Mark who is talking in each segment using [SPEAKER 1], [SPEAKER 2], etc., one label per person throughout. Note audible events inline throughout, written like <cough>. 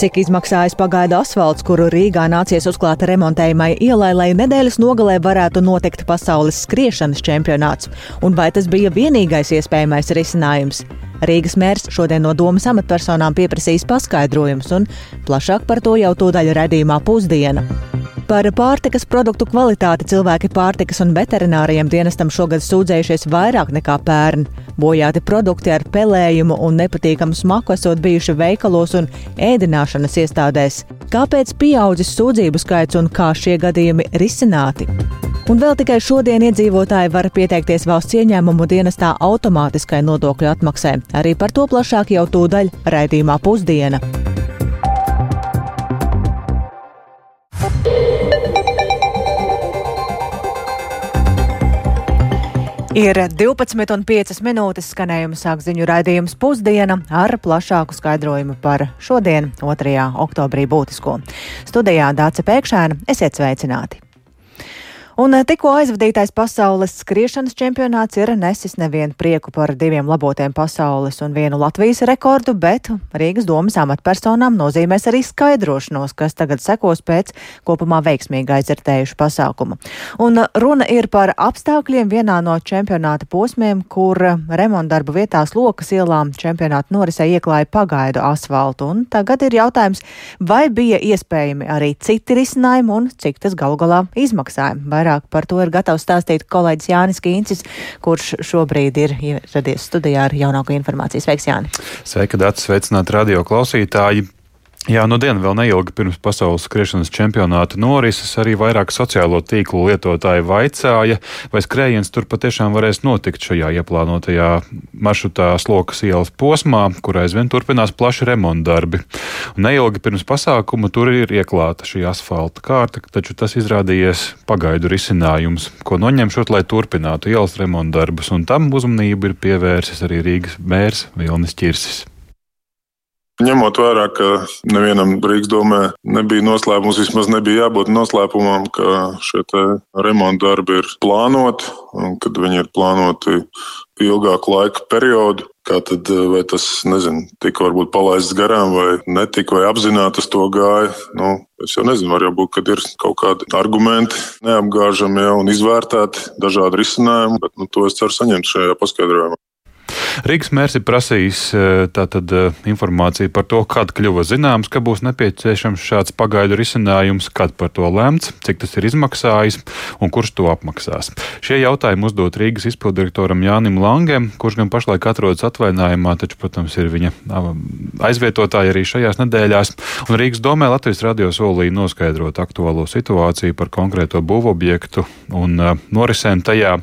[SPEAKER 1] Cik izmaksājas pagaidu asfalts, kuru Rīgā nācies uzklāt remontējumai ielai, lai nedēļas nogalē varētu notikt pasaules skriešanas čempionāts? Un vai tas bija vienīgais iespējamais risinājums? Rīgas mērs šodien no domas amatpersonām pieprasīs paskaidrojumus, un plašāk par to jau tūdaļ redzījumā pusdiena. Par pārtikas produktu kvalitāti cilvēki pārtikas un veterināriem dienestam šogad sūdzējušies vairāk nekā pērn. Bojāti produkti ar pelējumu un nepatīkamu smaku esot bijuši veikalos un ēdināšanas iestādēs. Kāpēc pieaudzis sūdzību skaits un kā šie gadījumi risināti? Un vēl tikai šodien iedzīvotāji var pieteikties valsts ieņēmumu dienestā automātiskai nodokļu atmaksai. Arī par to plašāk jau tūdaļ raidījumā pusdiena. Ir 12,5 minūtes skanējuma sāk ziņu raidījums pusdiena ar plašāku skaidrojumu par šodien, 2. oktobrī būtisko. Studijā Dāca Pēkšēna, esiet sveicināti! Un eh, tikko aizvadītais pasaules skriešanas čempionāts ir nesis nevienu prieku par diviem labotiem pasaules un vienu Latvijas rekordu, bet Rīgas domas amatpersonām nozīmēs arī skaidrošanos, kas tagad sekos pēc kopumā veiksmīgi aizvērtējušu pasākumu. Un runa ir par apstākļiem vienā no čempionāta posmiem, kur remontdarbu vietās lokas ielām čempionāta norisē ieklāja pagaidu asfaltu. Un tagad ir jautājums, vai bija iespējami arī citi risinājumi un cik tas galu galā izmaksāja. Vairāk vairāk par to ir gatavs stāstīt kolēģis Jānis Kīncis, kurš šobrīd ir ieradies studijā ar jaunāko informāciju. Sveiks, Jāni!
[SPEAKER 2] Sveika, Dārts! Sveicināt radio klausītāji! Jā, nu diena vēl neilgi pirms pasaules skriešanas čempionāta norises arī vairāk sociālo tīklu lietotāji vaicāja, vai skrējiens tur patiešām varēs notikt šajā ieplānotajā maršrutā Slokas ielas posmā, kur aizvien turpinās plaši remontdarbi. Un neilgi pirms pasākuma tur ir ieklāta šī asfalta kārta, taču tas izrādījies pagaidu risinājums, ko noņemšot, lai turpinātu ielas remontdarbus, un tam uzmanību ir pievērsis arī Rīgas mērs Vilnis Čirsis.
[SPEAKER 3] Ņemot vērā, ka nevienam Rīgas domē nebija noslēpums, vismaz nebija jābūt noslēpumam, ka šie remonta darbi ir plānoti un kad viņi ir plānoti ilgāku laika periodu. Tad, vai tas, nezinu, tika varbūt palaists garām, vai netika, vai apzināti uz to gāja? Nu, es jau nezinu, var jau būt, ka ir kaut kādi argumenti neapgāžami un izvērtēti dažādi risinājumi, bet nu, to es ceru saņemt šajā paskaidrojumā.
[SPEAKER 2] Rīgas mērs ir prasījis eh, tātad, eh, informāciju par to, kad kļuva zināms, ka būs nepieciešams šāds pagaidu risinājums, kad par to lemts, cik tas ir izmaksājis un kurš to apmaksās. Šie jautājumi uzdot Rīgas izpildirektoram Jānim Langem, kurš gan pašlaik atrodas atvainājumā, taču, protams, ir viņa aizvietotāji arī šajās nedēļās. Un Rīgas domē Latvijas radio solīja noskaidrot aktuālo situāciju par konkrēto būvobjektu un uh, norisēm tajā,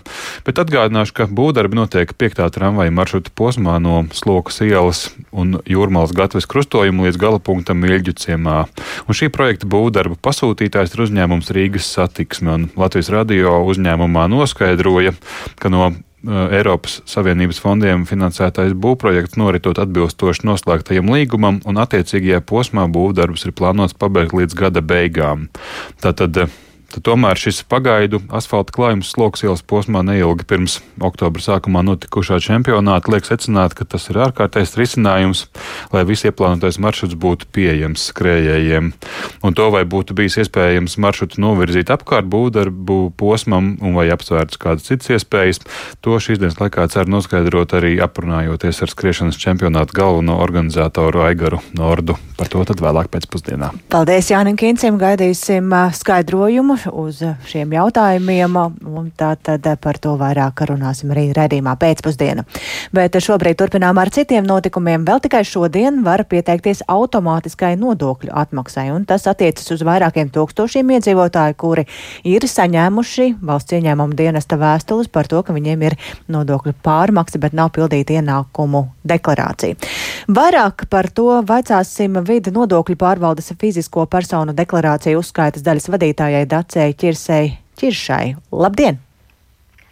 [SPEAKER 2] bet atgādināšu, ka būvdarbi notiek 5. tramvaja maršruta posmā no Slokas ielas un Jūrmālas gatavas krustojuma līdz galapunktam Ilģu ciemā. Un šī projekta būvdarba pasūtītājs ir uzņēmums Rīgas satiksme, un Latvijas radio uzņēmumā noskaidroja, ka no eh, Eiropas Savienības fondiem finansētais būvprojekts noritot atbilstoši noslēgtajam līgumam, un attiecīgajā posmā būvdarbus ir plānots pabeigt līdz gada beigām. Tātad eh, Tad tomēr šis pagaidu asfalta klājums sloks ielas posmā neilgi pirms oktobra sākumā notikušā čempionāta liek secināt, ka tas ir ārkārtējs risinājums, lai viss ieplānotais maršruts būtu pieejams skrējējiem. Un to vai būtu bijis iespējams maršrutu novirzīt apkārt būvdarbu posmam un vai apsvērts kādas citas iespējas, to šīs dienas laikā cer noskaidrot arī aprunājoties ar skriešanas čempionātu galveno organizatoru Aigaru Nordu. Par to tad vēlāk pēcpusdienā.
[SPEAKER 1] Paldies Jānim Kincim, gaidīsim skaidrojumu uz šiem jautājumiem, un tā tad par to vairāk runāsim arī redzījumā pēcpusdiena. Bet šobrīd turpinām ar citiem notikumiem. Vēl tikai šodien var pieteikties automātiskai nodokļu atmaksai, un tas attiecas uz vairākiem tūkstošiem iedzīvotāju, kuri ir saņēmuši valsts ieņēmuma dienesta vēstules par to, ka viņiem ir nodokļu pārmaksa, bet nav pildīta ienākumu deklarācija. Vairāk par to vaicāsim vidi nodokļu pārvaldes fizisko personu deklarāciju uzskaitas daļas vadītājai Dacei Čirsei Čiršai. Labdien!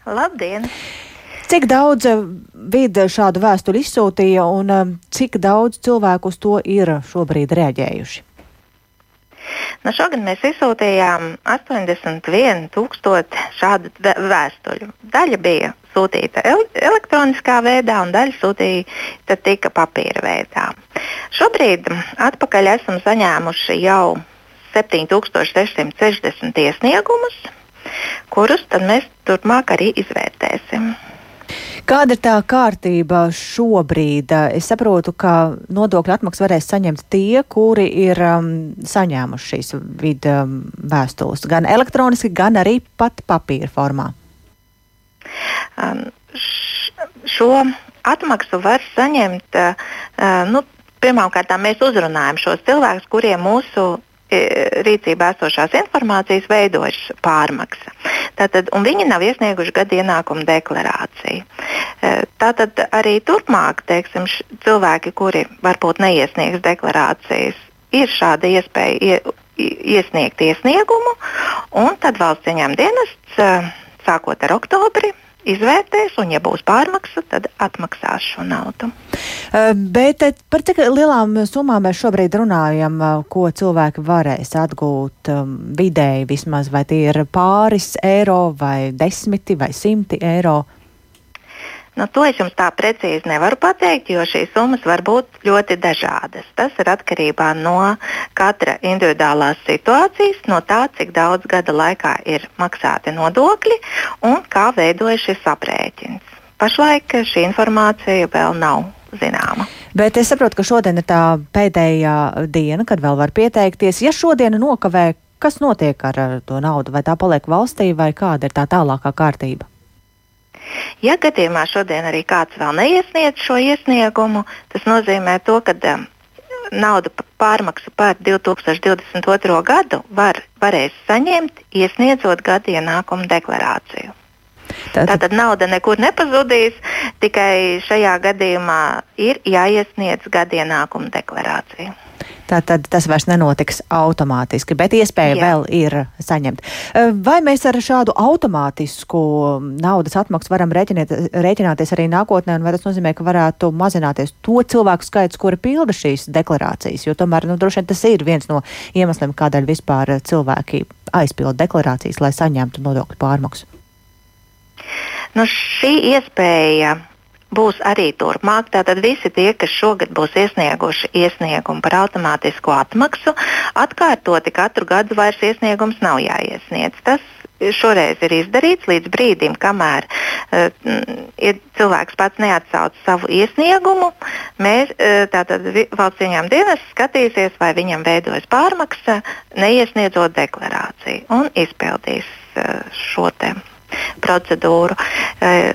[SPEAKER 4] Labdien!
[SPEAKER 1] Cik daudz eh, vidi šādu vēstuli izsūtīja un eh, cik daudz cilvēku uz to ir šobrīd reaģējuši?
[SPEAKER 4] Nu, šogad mēs izsūtījām 81,000 šādu vēstuļu. Daļa bija sūtīta elektroniskā veidā, un daļa sūtīta tika papīra veidā. Šobrīd atpakaļ esam saņēmuši jau 7660 iesniegumus, kurus mēs turpmāk arī izvērtēsim.
[SPEAKER 1] Kāda ir tā kārtība šobrīd? Es saprotu, ka nodokļu atmaksu varēs saņemt tie, kuri ir um, saņēmuši šīs vidu um, vēstules, gan elektroniski, gan arī pat papīra formā.
[SPEAKER 4] Um, šo atmaksu var saņemt. Uh, nu, Pirmkārt, mēs uzrunājam šos cilvēkus, kuriem mūsu rīcībā esošās informācijas veidojas pārmaksa. Tātad, viņi nav iesnieguši gada ienākuma deklarāciju. E, tātad arī turpmāk teiksim, cilvēki, kuri varbūt neiesniegs deklarācijas, ir šāda iespēja ie, iesniegt iesniegumu, un tad valsts ieņēmuma dienests e, sākot ar oktobri izvērtēs, un, ja būs pārmaksa, tad atmaksās šo naudu.
[SPEAKER 1] Bet par cik lielām summām mēs šobrīd runājam, ko cilvēki varēs atgūt vidēji vismaz, vai tie ir pāris eiro, vai desmiti, vai simti eiro?
[SPEAKER 4] Nu, to es jums tā precīzi nevaru pateikt, jo šīs summas var būt ļoti dažādas. Tas ir atkarībā no katra individuālās situācijas, no tā, cik daudz gada laikā ir maksāti nodokļi un kā veidojas šis aprēķins. Pašlaik šī informācija vēl nav zināma.
[SPEAKER 1] Bet es saprotu, ka šodien ir tā pēdējā diena, kad vēl var pieteikties. Ja šodien nokavē, kas notiek ar to naudu? Vai tā paliek valstī, vai kāda ir tā tālākā kārtība?
[SPEAKER 4] Ja gadījumā šodien arī kāds vēl neiesniedz šo iesniegumu, tas nozīmē to, ka naudu pārmaksu par 2022. gadu var, varēs saņemt, iesniedzot gada ienākumu deklarāciju. Tātad. Tātad nauda nekur nepazudīs, tikai šajā gadījumā ir jāiesniedz gada ienākuma deklarācija.
[SPEAKER 1] Tātad tas vairs nenotiks automātiski, bet iespēja Jā. vēl ir saņemt. Vai mēs ar šādu automātisku naudas atmaksu varam rēķināt, rēķināties arī nākotnē, un vai tas nozīmē, ka varētu mazināties to cilvēku skaits, kuri pilda šīs deklarācijas? Jo tomēr, nu, droši vien tas ir viens no iemesliem, kādēļ vispār cilvēki aizpilda deklarācijas, lai saņemtu nodokļu pārmaksu.
[SPEAKER 4] Nu, šī iespēja būs arī turpmāk. Tātad visi tie, kas šogad būs iesnieguši iesniegumu par automātisku atmaksu, atkārtoti katru gadu vairs iesniegums nav jāiesniedz. Tas šoreiz ir izdarīts līdz brīdim, kamēr uh, cilvēks pats neatsauc savu iesniegumu. Mēs, uh, tātad valsts ieņēmuma dienas skatīsies, vai viņam veidojas pārmaksa, neiesniedzot deklarāciju un izpildīs uh, šo procedūru. Uh,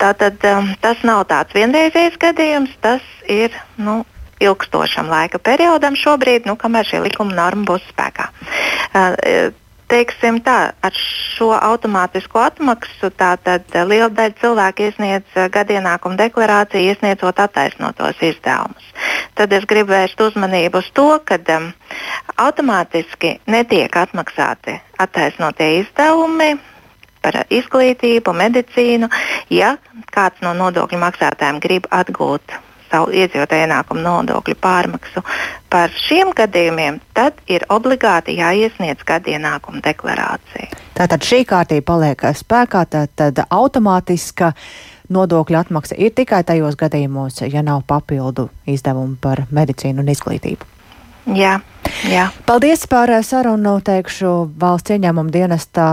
[SPEAKER 4] Tātad um, tas nav tāds vienreizējs gadījums, tas ir nu, ilgstošam laika periodam šobrīd, nu, kamēr šī likuma norma būs spēkā. Uh, teiksim tā, ar šo automātisko atmaksu tātad liela daļa cilvēku iesniedz uh, gadienākumu deklarāciju, iesniedzot attaisnotos izdevumus. Tad es gribu vērst uzmanību uz to, ka um, automātiski netiek atmaksāti attaisnotie izdevumi par izglītību, medicīnu. Ja kāds no nodokļu maksātājiem grib atgūt savu iedzīvotāju ienākumu nodokļu pārmaksu par šiem gadījumiem, tad ir obligāti jāiesniedz gada ienākuma deklarācija.
[SPEAKER 1] Tātad šī kārtība paliek spēkā, tad automātiska nodokļu atmaksa ir tikai tajos gadījumos, ja nav papildu izdevumu par medicīnu un izglītību.
[SPEAKER 4] Jā, jā.
[SPEAKER 1] Paldies par sarunu, teikšu valsts ieņēmuma dienestā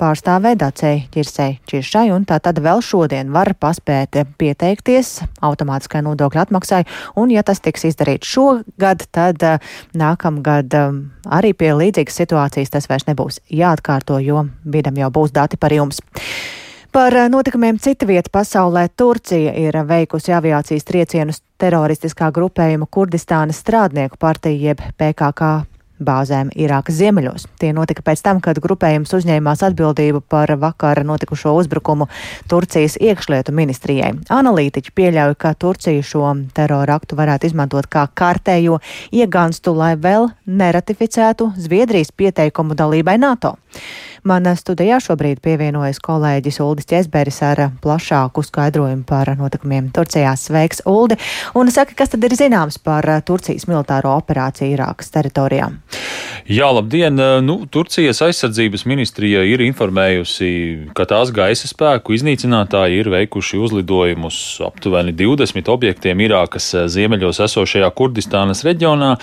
[SPEAKER 1] pārstāvē Dacei Čirsei Čiršai, un tā tad vēl šodien var paspēt pieteikties automātiskai nodokļu atmaksai, un ja tas tiks izdarīts šogad, tad uh, nākamgad um, arī pie līdzīgas situācijas tas vairs nebūs jāatkārto, jo bidam jau būs dati par jums. Par eh, notikumiem cita vieta pasaulē Turcija ir veikusi aviācijas triecienus teroristiskā grupējuma Kurdistānas strādnieku partija jeb PKK bāzēm Irākas ziemeļos. Tie notika pēc tam, kad grupējums uzņēmās atbildību par vakar notikušo uzbrukumu Turcijas iekšlietu ministrijai. Analītiķi pieļauj, ka Turcija šo terora aktu varētu izmantot kā kārtējo iegānstu, lai vēl neratificētu Zviedrijas pieteikumu dalībai NATO. Man studijā šobrīd pievienojas kolēģis Uldis Česberis ar plašāku skaidrojumu par notikumiem Turcijā. Sveiks, Uldi! Un saka, kas tad ir zināms par Turcijas militāro operāciju Irākas teritorijā?
[SPEAKER 5] Jā, labdien! Nu, Turcijas aizsardzības ministrija ir informējusi, ka tās gaisa spēku iznīcinātāji ir veikuši uzlidojumus aptuveni 20 objektiem Irākas ziemeļos esošajā Kurdistānas reģionā,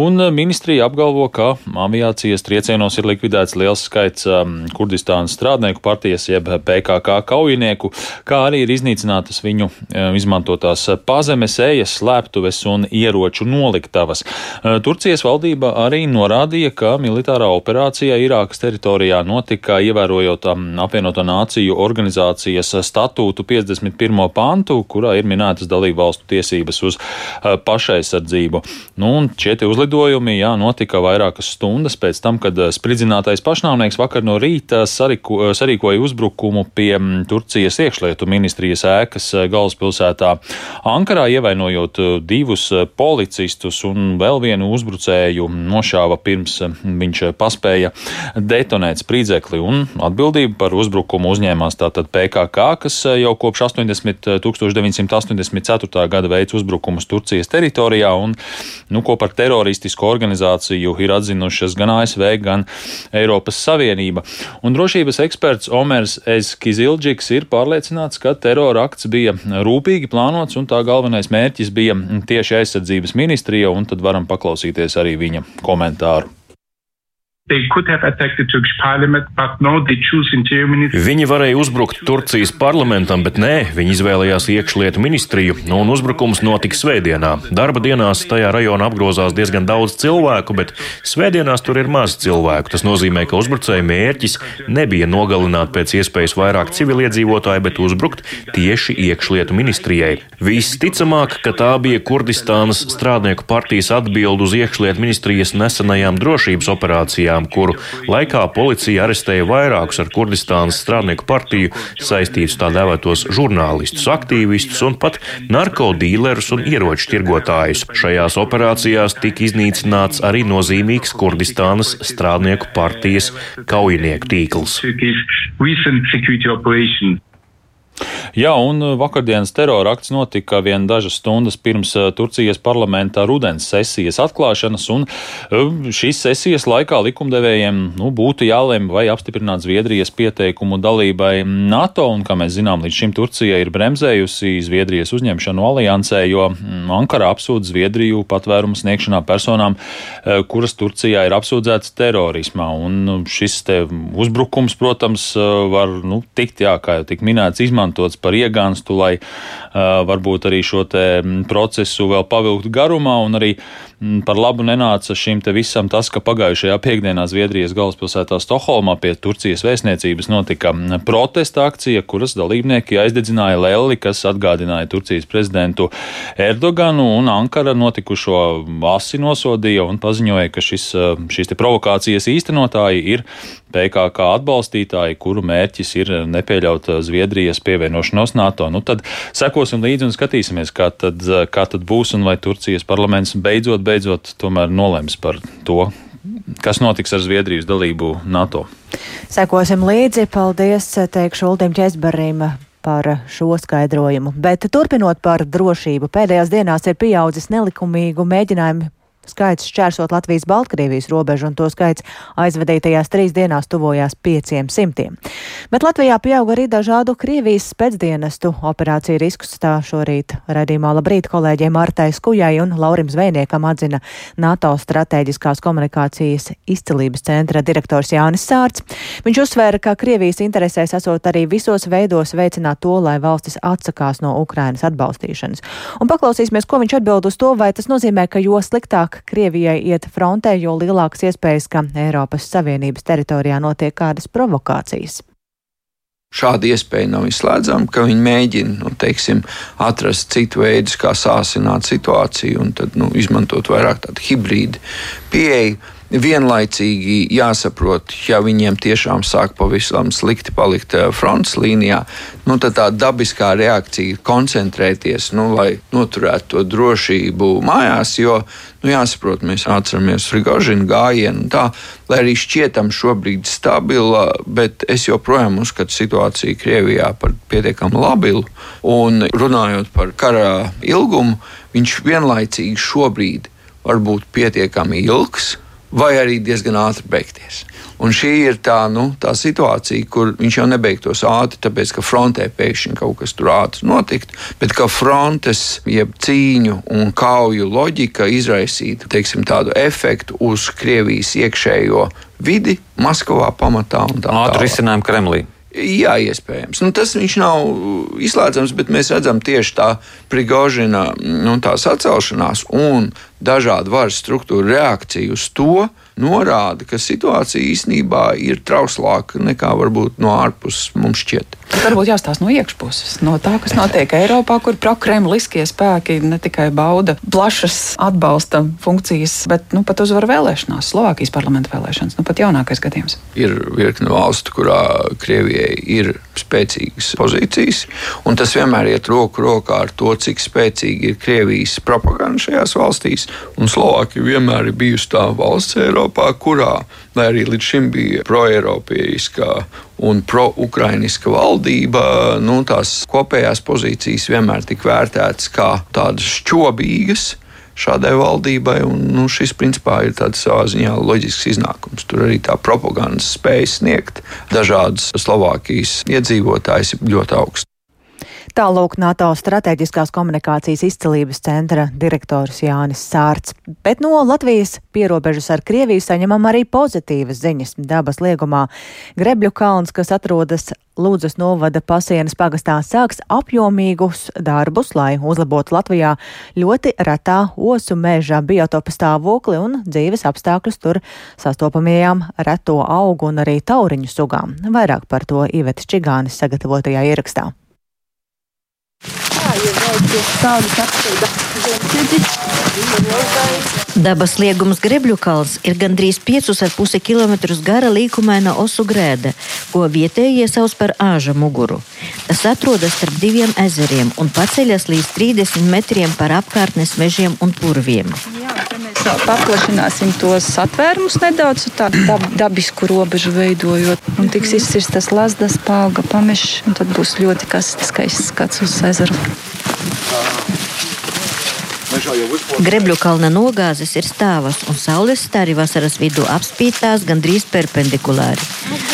[SPEAKER 5] un ministrija apgalvo, ka aviācijas triecienos ir likvidēts liels skaits Kurdistānas strādnieku partijas jeb PKK kaujinieku, kā arī ir iznīcinātas viņu um, izmantotās pazemes, ejas, slēptuves un ieroču noliktavas. Uh, Turcijas valdība arī norādīja, ka militārā operācija Irākas teritorijā notika ievērojot um, apvienoto nāciju organizācijas statūtu 51. pantu, kurā ir minētas dalību valstu tiesības uz uh, pašaizsardzību. Nu, šie uzlidojumi jā, notika vairākas stundas pēc tam, kad uh, spridzinātais pašnāvnieks vakar no rīta sariko, sarīkoja uzbrukumu pie mm, Turcijas iekšlietu ministrijas ēkas galvaspilsētā Ankarā, ievainojot divus policistus un vēl vienu uzbrucēju nošāva pirms eh, viņš eh, paspēja detonēt spridzekli, un atbildību par uzbrukumu uzņēmās tātad PKK, kas eh, jau kopš 80, 1984. gada veids uzbrukumus Turcijas teritorijā, un nu, ko par teroristisku organizāciju ir atzinušas gan ASV, gan Eiropas Savienība. Un drošības eksperts Omers Eskizilģiks ir pārliecināts, ka terora akts bija rūpīgi plānots, un tā galvenais mērķis bija tieši aizsardzības ministrija, un tad varam paklausīties arī viņa komentāru.
[SPEAKER 6] Viņi varēja uzbrukt Turcijas parlamentam, bet nē, viņi izvēlējās iekšlietu ministriju, un uzbrukums notika svētdienā. Darba dienās tajā rajonā apgrozās diezgan daudz cilvēku, bet svētdienās tur ir maz cilvēku. Tas nozīmē, ka uzbrucēja mērķis nebija nogalināt pēc iespējas vairāk civiliedzīvotāju, bet uzbrukt tieši iekšlietu ministrijai. Visticamāk, ka tā bija Kurdistānas strādnieku partijas atbild uz iekšlietu ministrijas nesenajām drošības operācijām operācijām, kuru laikā policija arestēja vairākus ar Kurdistānas strādnieku partiju saistītus tā dēvētos žurnālistus, aktīvistus un pat narkodīlerus un ieroču tirgotājus. Šajās operācijās tika iznīcināts arī nozīmīgs Kurdistānas strādnieku partijas kaujinieku tīkls.
[SPEAKER 5] Jā, un uh, vakardienas terora akts notika vien dažas stundas pirms uh, Turcijas parlamentā rudens sesijas atklāšanas, un uh, šīs sesijas laikā likumdevējiem nu, būtu jālem, vai apstiprināt Zviedrijas pieteikumu dalībai NATO, un, kā mēs zinām, līdz šim Turcija ir bremzējusi Zviedrijas uzņemšanu aliansē, jo mm, Ankara apsūdz Zviedriju patvērumu sniegšanā personām, kuras Turcijā ir apsūdzētas terorismā, un šis te uzbrukums, protams, var nu, tikt, jā, kā jau tik minēts, izmantots par iegānstu, lai uh, varbūt arī šo procesu vēl pavilktu garumā un arī Mm, par labu nenāca šim te visam tas, ka pagājušajā piekdienā Zviedrijas galvaspilsētā Stokholmā pie Turcijas vēstniecības notika mm, protesta akcija, kuras dalībnieki aizdedzināja lelli, kas atgādināja Turcijas prezidentu Erdoganu, un Ankara notikušo asi nosodīja un paziņoja, ka šis, mm, šīs te provokācijas īstenotāji ir PKK atbalstītāji, kuru mērķis ir nepieļaut Zviedrijas pievienošanos NATO. Nu, tad sekosim līdzi un skatīsimies, kā tad, kā tad būs un vai Turcijas parlaments beidzot beidzot tomēr nolems par to, kas notiks ar Zviedrijas dalību NATO.
[SPEAKER 1] Sekosim līdzi. Paldies, teikšu Uldim Česbarim par šo skaidrojumu. Bet turpinot par drošību, pēdējās dienās ir pieaudzis nelikumīgu mēģinājumu skaits šķērsot Latvijas-Baltkrievijas robežu, un to skaits aizvadītajās trīs dienās tuvojās pieciem simtiem. Bet Latvijā pieauga arī dažādu Krievijas spēcdienestu operāciju riskus. Tā šorīt raidījumā labrīt kolēģiem Martai Skujai un Laurim Zvejniekam atzina NATO strateģiskās komunikācijas izcelības centra direktors Jānis Sārts. Viņš uzsvēra, ka Krievijas interesēs esot arī visos veidos veicināt to, lai valstis atsakās no Ukrainas atbalstīšanas. Un paklausīsimies, ko viņš atbild uz to, vai tas nozīmē, ka jo sliktāk vairāk Krievijai iet frontē, jo lielākas iespējas, ka Eiropas Savienības teritorijā notiek kādas provokācijas.
[SPEAKER 7] Šāda iespēja nav izslēdzama, ka viņi mēģina nu, teiksim, atrast citu veidu, kā sāsināt situāciju un tad, nu, izmantot vairāk tādu hibrīdu pieeju vienlaicīgi jāsaprot, ja viņiem tiešām sāk pavisam slikti palikt eh, fronts līnijā, nu, tad tā dabiskā reakcija ir koncentrēties, nu, lai noturētu to drošību mājās. Jo nu, jāsaprot, mēs atceramies Frigožinu gājienu, tā, lai arī šķietam šobrīd stabila, bet es joprojām uzskatu situāciju Krievijā par pietiekami labilu. Un runājot par kara ilgumu, viņš vienlaicīgi šobrīd var būt pietiekami ilgs vai arī diezgan ātri beigties. Un šī ir tā, nu, tā situācija, kur viņš jau nebeigtos ātri, tāpēc ka frontē pēkšņi kaut kas tur ātri notikt, bet ka frontes, jeb cīņu un kauju loģika izraisītu teiksim, tādu efektu uz Krievijas iekšējo vidi, Maskavā pamatā un tā tālāk.
[SPEAKER 8] Ātri risinājumu Kremlī.
[SPEAKER 7] Jā, iespējams. Nu, tas nav izslēdzams, bet mēs redzam tieši tā Prigožina nu, sacelšanās un dažādu varas struktūru reakciju uz to, norāda, ka situācija īstenībā ir trauslāka nekā varbūt no ārpuses mums šķiet.
[SPEAKER 9] Tas varbūt jāstāsta no iekšpuses, no tā, kas notiek Eiropā, kur prokremliskie spēki ne tikai bauda plašas atbalsta funkcijas, bet nu, pat uzvar vēlēšanās, Slovākijas parlamenta vēlēšanas, nu pat jaunākais gadījums.
[SPEAKER 7] Ir virkne valstu, kurā Krievijai ir spēcīgas pozīcijas, un tas vienmēr iet roku rokā ar to, cik spēcīga ir Krievijas propaganda šajās valstīs, un Slovākija vienmēr ir bijusi tā valsts Eiropā, kurā, lai arī līdz šim bija proeiropeiskā un pro-ukrainiska valdība, nu, tās kopējās pozīcijas vienmēr tika vērtētas kā tādas šķobīgas šādai valdībai. Un, nu, šis principā ir tāds savā ziņā loģisks iznākums. Tur arī tā propagandas spēja sniegt dažādas Slovākijas iedzīvotājus ļoti augsts.
[SPEAKER 1] Tālūk NATO strateģiskās komunikācijas izcelības centra direktors Jānis Sārts. Bet no Latvijas pierobežas ar Krieviju saņemam arī pozitīvas ziņas. Dabas liegumā Grebļu kalns, kas atrodas Lūdzas novada pasienas pagastā, sāks apjomīgus darbus, lai uzlabotu Latvijā ļoti retā osu meža biotopa stāvokli un dzīves apstākļus tur sastopamajām reto augu un arī tauriņu sugām. Vairāk par to Ivetas Čigānis sagatavotajā ierakstā
[SPEAKER 10] ja veicies tādas apstākļas.
[SPEAKER 11] Dabas liegums Grebļu kalns ir gandrīz 5,5 km gara līkumaina osu grēda, ko vietējie sauc par āža muguru. Tas atrodas starp diviem ezeriem un paceļas līdz 30 metriem par apkārtnes mežiem un purviem.
[SPEAKER 10] Jā, paplašināsim tos atvērumus nedaudz, tādu dab, dabisku robežu veidojot. Un tiks izsirstas lasdas, pāga, pamešs, un tad būs ļoti skaists skats uz ezeru.
[SPEAKER 11] Grebļu kalna nogāzes ir stāvas, un saules stari vasaras vidū apspītās gandrīz perpendikulāri.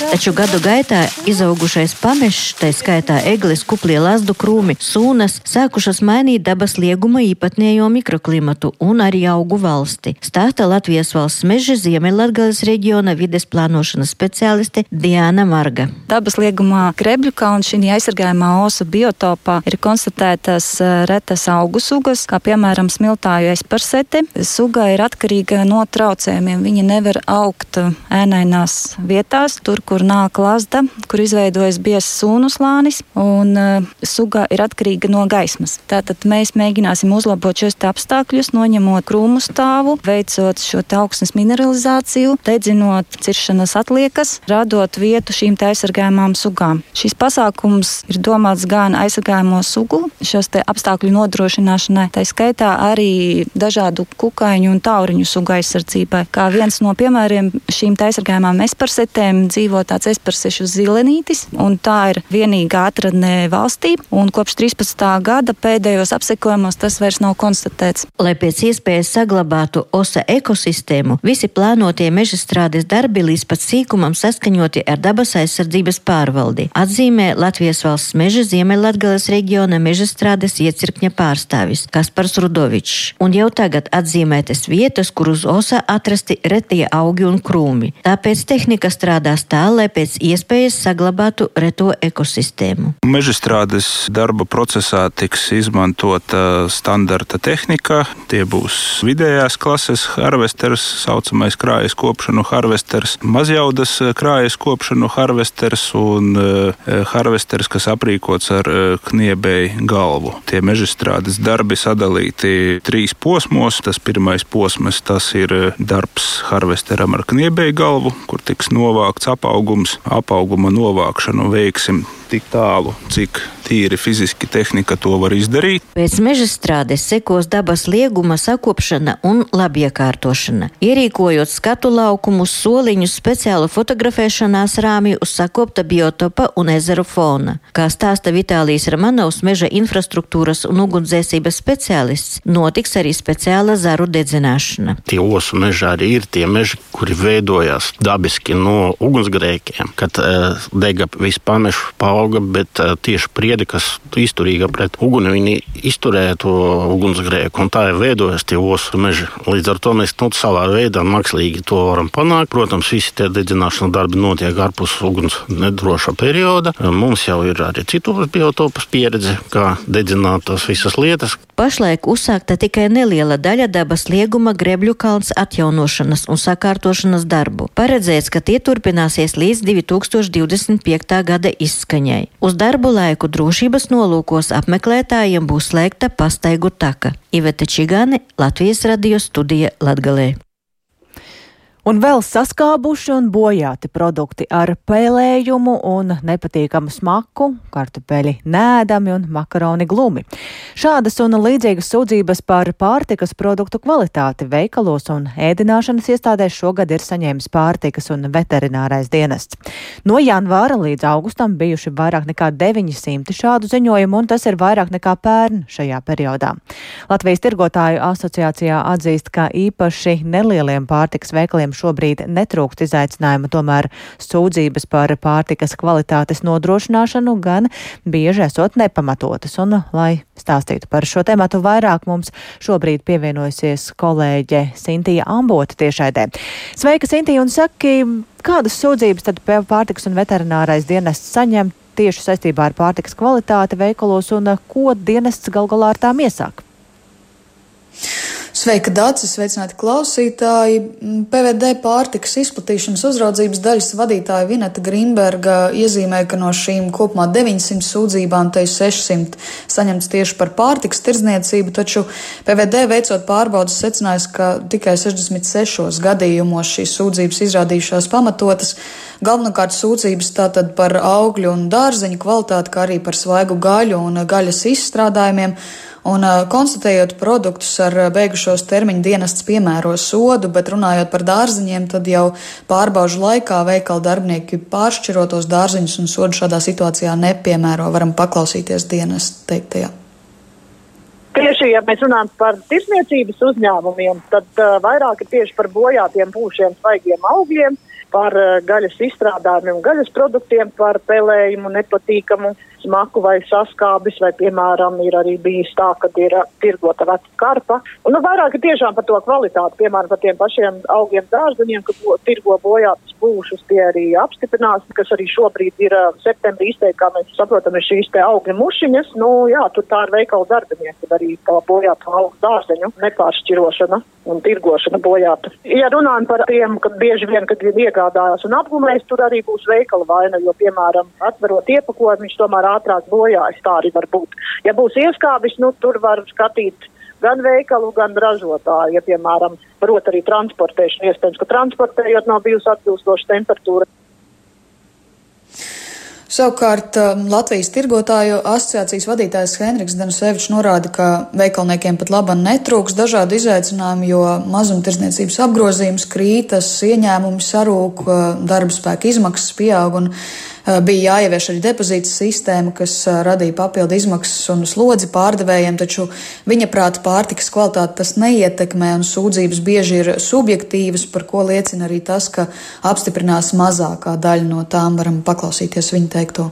[SPEAKER 11] Taču gadu gaitā izaugušais pamešs, tā skaitā eglis, kuplie lazdu krūmi, sūnas, sākušas mainīt dabas lieguma īpatnējo mikroklimatu un arī augu valsti. Stāsta Latvijas valsts meža Ziemeļlatgales reģiona vides plānošanas speciāliste Diana Marga.
[SPEAKER 10] Dabas liegumā Grebļu kalna šī aizsargājumā osu biotopā ir konstatētas eh, retas augu sugas, kā piemēram smiltāju esparsete. Suga ir atkarīga no traucējumiem. Viņa nevar augt ēnainās vietās, tur, kur nāk lazda, kur izveidojas biezs sūnu slānis, un uh, suga ir atkarīga no gaismas. Tātad mēs mēģināsim uzlabot šos apstākļus, noņemot krūmu stāvu, veicot šo augsnes mineralizāciju, dedzinot ciršanas atliekas, radot vietu šīm aizsargājumām sugām. Šis pasākums ir domāts gan aizsargājamo sugu, šos apstākļu nodrošināšanai, tā skaitā arī dažādu kukaiņu un tauriņu sugu aizsardzībai. Kā viens no piemēriem šīm aizsargājumām esparsetēm dzīvo tāds esparsešu zilenītis, un tā ir vienīgā atradne valstī, un kopš 13. gada pēdējos apsekojumos tas vairs nav konstatēts.
[SPEAKER 11] Lai pēc iespējas saglabātu osa ekosistēmu, visi plānotie meža strādes darbi līdz pat sīkumam saskaņoti ar dabas aizsardzības pārvaldi, atzīmē Latvijas valsts meža Ziemeļlatgales reģiona meža strādes iecirkņa pārstāvis Kaspars Rudovičs. Pavlovičs, un jau tagad atzīmētas vietas, kur uz osa atrasti retie augi un krūmi. Tāpēc tehnika strādās tā, lai pēc iespējas saglabātu reto ekosistēmu.
[SPEAKER 12] Mežstrādes darba procesā tiks izmantota standarta tehnika. Tie būs vidējās klases harvesters, saucamais krājas kopšanu harvesters, mazjaudas krājas kopšanu harvesters un uh, harvesters, kas aprīkots ar kniebēju galvu. Tie mežstrādes darbi sadalīti trīs posmos. Tas pirmais posms tas ir eh, darbs harvesteram ar kniebēju galvu, kur tiks novākts apaugums. Apauguma novākšanu veiksim tik tālu, cik tīri fiziski tehnika to var izdarīt.
[SPEAKER 11] Pēc meža strādes sekos dabas lieguma sakopšana un labiekārtošana. Ierīkojot skatu laukumus, soliņus, speciālu fotografēšanās rāmju uz sakopta biotopa un ezeru fona. Kā stāsta Vitālijas Ramanovs, meža infrastruktūras un ugunsdzēsības speciālists, notiks arī speciāla zaru dedzināšana.
[SPEAKER 8] Tie osu meži arī ir tie meži, kuri veidojās dabiski no ugunsgrēkiem, kad uh, dega viss pamešu paauga, bet tieši priedi, kas izturīga pret uguni, viņi izturēja to ugunsgrēku, un tā ir veidojas tie osu meži. Līdz ar to mēs nu, savā veidā mākslīgi to varam panākt. Protams, visi tie dedzināšanas darbi notiek ārpus uguns nedroša perioda. Mums jau ir arī citos biotopus pieredze, kā dedzināt tās visas lietas.
[SPEAKER 11] Pašlaik uzsākta tikai neliela daļa dabas lieguma grebļu kalns atjaunošanas un sakārtošanas darbu. Paredzēts, ka tie turpināsies līdz 2025. gada izskaņai. Uz darbu laiku drošības nolūkos apmeklētājiem būs slēgta pastaigu taka. Iveta Čigāne, Latvijas radio studija Latgalē.
[SPEAKER 1] Un vēl saskābuši un bojāti produkti ar pēlējumu un nepatīkamu smaku, kartupeļi nēdami un makaroni glumi. Šādas un līdzīgas sūdzības par pārtikas produktu kvalitāti veikalos un ēdināšanas iestādēs šogad ir saņēmis pārtikas un veterinārais dienests. No janvāra līdz augustam bijuši vairāk nekā 900 šādu ziņojumu, un tas ir vairāk nekā pērn šajā periodā. Latvijas tirgotāju asociācijā atzīst, ka īpaši nelieliem pārtikas veikaliem šobrīd netrūkst izaicinājumu, tomēr sūdzības par pārtikas kvalitātes nodrošināšanu gan bieži esot nepamatotas. Un, lai stāstītu par šo tematu vairāk, mums šobrīd pievienojusies kolēģe Sintīja Ambota tiešaidē. Sveika, Sintīja, un saki, kādas sūdzības tad pārtikas un veterinārais dienests saņem tieši saistībā ar pārtikas kvalitāti veikalos un ko dienests gal galā ar tām iesāk?
[SPEAKER 13] Sveika, Dārcis! Sveicināti klausītāji! PVD pārtikas izplatīšanas uzraudzības daļas vadītāja Vineta Grīmberga iezīmēja, ka no šīm kopumā 900 sūdzībām te 600 saņemts tieši par pārtikas tirdzniecību, taču PVD veicot pārbaudas secinājis, ka tikai 66 gadījumos šīs sūdzības izrādījušās pamatotas. Galvenokārt sūdzības tātad par augļu un dārzeņu kvalitāti, kā arī par svaigu gaļu un gaļas izstrādājumiem. Un, konstatējot produktus ar beigušos termiņu dienests piemēro sodu, bet runājot par dārziņiem, tad jau pārbaužu laikā veikala darbinieki pāršķirotos dārziņus un sodu šādā situācijā nepiemēro. Varam paklausīties dienas teiktajā.
[SPEAKER 14] Tieši, ja mēs runājam par tirsniecības uzņēmumiem, tad uh, vairāk ir tieši par bojātiem pūšiem, svaigiem augļiem, par uh, gaļas izstrādājumiem, gaļas produktiem, par pelējumu, nepatīkamu smaku vai saskābis, vai, piemēram, ir arī bijis tā, ka ir uh, tirgota veca karpa. Un nu, vairāk ir tiešām par to kvalitāti, piemēram, par tiem pašiem augiem dārzeņiem, ka bo, tirgo bojātas pūšas, tie arī apstiprinās, kas arī šobrīd ir uh, septembrī izteikti, kā mēs saprotam, ir šīs te augļu mušiņas. Nu, jā, tur tā ir veikala darbinieki, arī tā bojāta augu dārzeņu nepāršķirošana un tirgošana bojāta. Ja runājam par tiem, ka bieži vien, kad viņi iegādājās un apgumēs, tur arī būs veikala vaina, jo, piemēram, atverot iepakojumu, viņš tomēr ātrāk bojājas. Tā arī var būt. Ja būs ieskābis, nu, tur var skatīt gan veikalu, gan ražotāju. Ja, piemēram, prot arī transportēšanu, iespējams, ka transportējot nav bijusi atbilstoša temperatūra.
[SPEAKER 13] Savukārt um, Latvijas tirgotāju asociācijas vadītājs Henriks Danusevičs norāda, ka veikalniekiem pat laba netrūks dažādu izaicinājumu, jo mazumtirdzniecības apgrozījums krītas, ieņēmumi sarūk, uh, darba spēka izmaksas pieaug un bija jāievieš arī depozīta sistēma, kas eh, radīja papildu izmaksas un slodzi pārdevējiem, taču viņa prāta pārtikas kvalitāti tas neietekmē un sūdzības bieži ir subjektīvas, par ko liecina arī tas, ka apstiprinās mazākā daļa no tām. Varam paklausīties viņa teikto.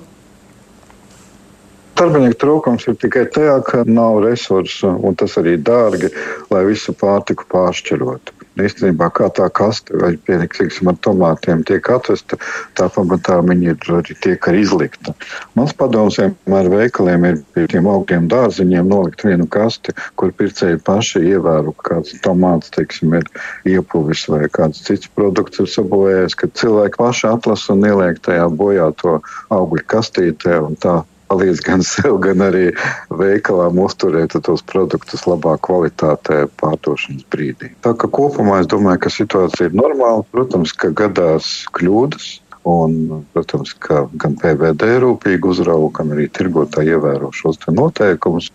[SPEAKER 15] Darbinieku trūkums ir tikai tajā, ka nav resursu, un tas arī dārgi, lai visu pārtiku pāršķirotu. Īstenībā, kā tā kaste vai piemēram ar tomātiem tiek atvesta, tā pamatā viņi ir arī tiek arī izlikta. Mans padoms vienmēr veikaliem ir pie tiem augļiem dārziņiem nolikt vienu kasti, kur pircēji paši ievēro, kāds tomāts, teiksim, ir iepuvis vai kāds cits produkts ir sabojājies, ka cilvēki paši atlasa un ieliek tajā bojāto augļu kastītē un tā palīdz gan <laughs> sev, gan arī veikalām uzturēt tos produktus labā kvalitātē pārdošanas brīdī. Tā kā kopumā es domāju, ka situācija ir normāla. Protams, ka gadās kļūdas. Un, protams, ka gan PVD rūpīgi uzrauga, gan arī tirgotāji ievēro šos noteikumus.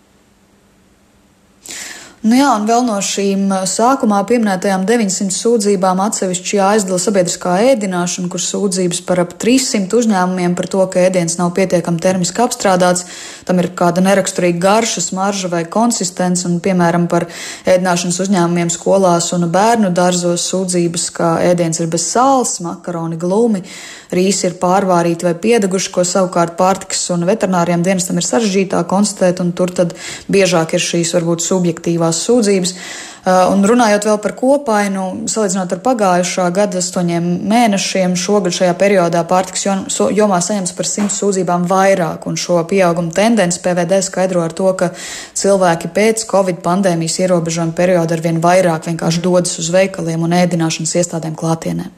[SPEAKER 13] Nu jā, un vēl no šīm sākumā pieminētajām 900 sūdzībām atsevišķi jāizdala sabiedriskā ēdināšana, kur sūdzības par ap 300 uzņēmumiem par to, ka ēdiens nav pietiekami termiski apstrādāts, tam ir kāda neraksturīga garša, smarža vai konsistence, un piemēram par ēdināšanas uzņēmumiem skolās un bērnu dārzos sūdzības, ka ēdiens ir bez sāls, makaroni glumi, rīsi ir pārvārīti vai piedeguši, ko savukārt pārtikas un veterināriem dienestam ir sarežģītāk konstatēt, un tur tad biežāk ir šīs varbūt subjektīvās savās sūdzības. Uh, un runājot vēl par kopainu, salīdzinot ar pagājušā gada astoņiem mēnešiem, šogad šajā periodā pārtiks jomā saņems par simts sūdzībām vairāk, un šo pieauguma tendenci PVD skaidro ar to, ka cilvēki pēc Covid pandēmijas ierobežojuma perioda arvien vairāk vienkārši dodas uz veikaliem un ēdināšanas iestādēm klātienē.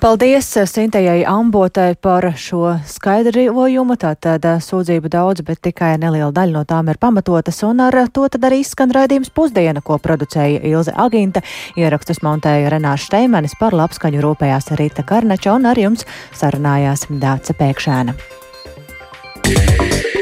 [SPEAKER 1] Paldies Sintējai Ambotai par šo skaidrojumu. Tātad eh, sūdzību daudz, bet tikai neliela daļa no tām ir pamatotas, un ar to tad arī skan raidījums pusdiena, ko producēja Ilze Aginta. Ierakstus montēja Renāša Steimanis par labskaņu rūpējās Rīta Karnača un ar jums sarunājās Dāca Pēkšēna. Yeah.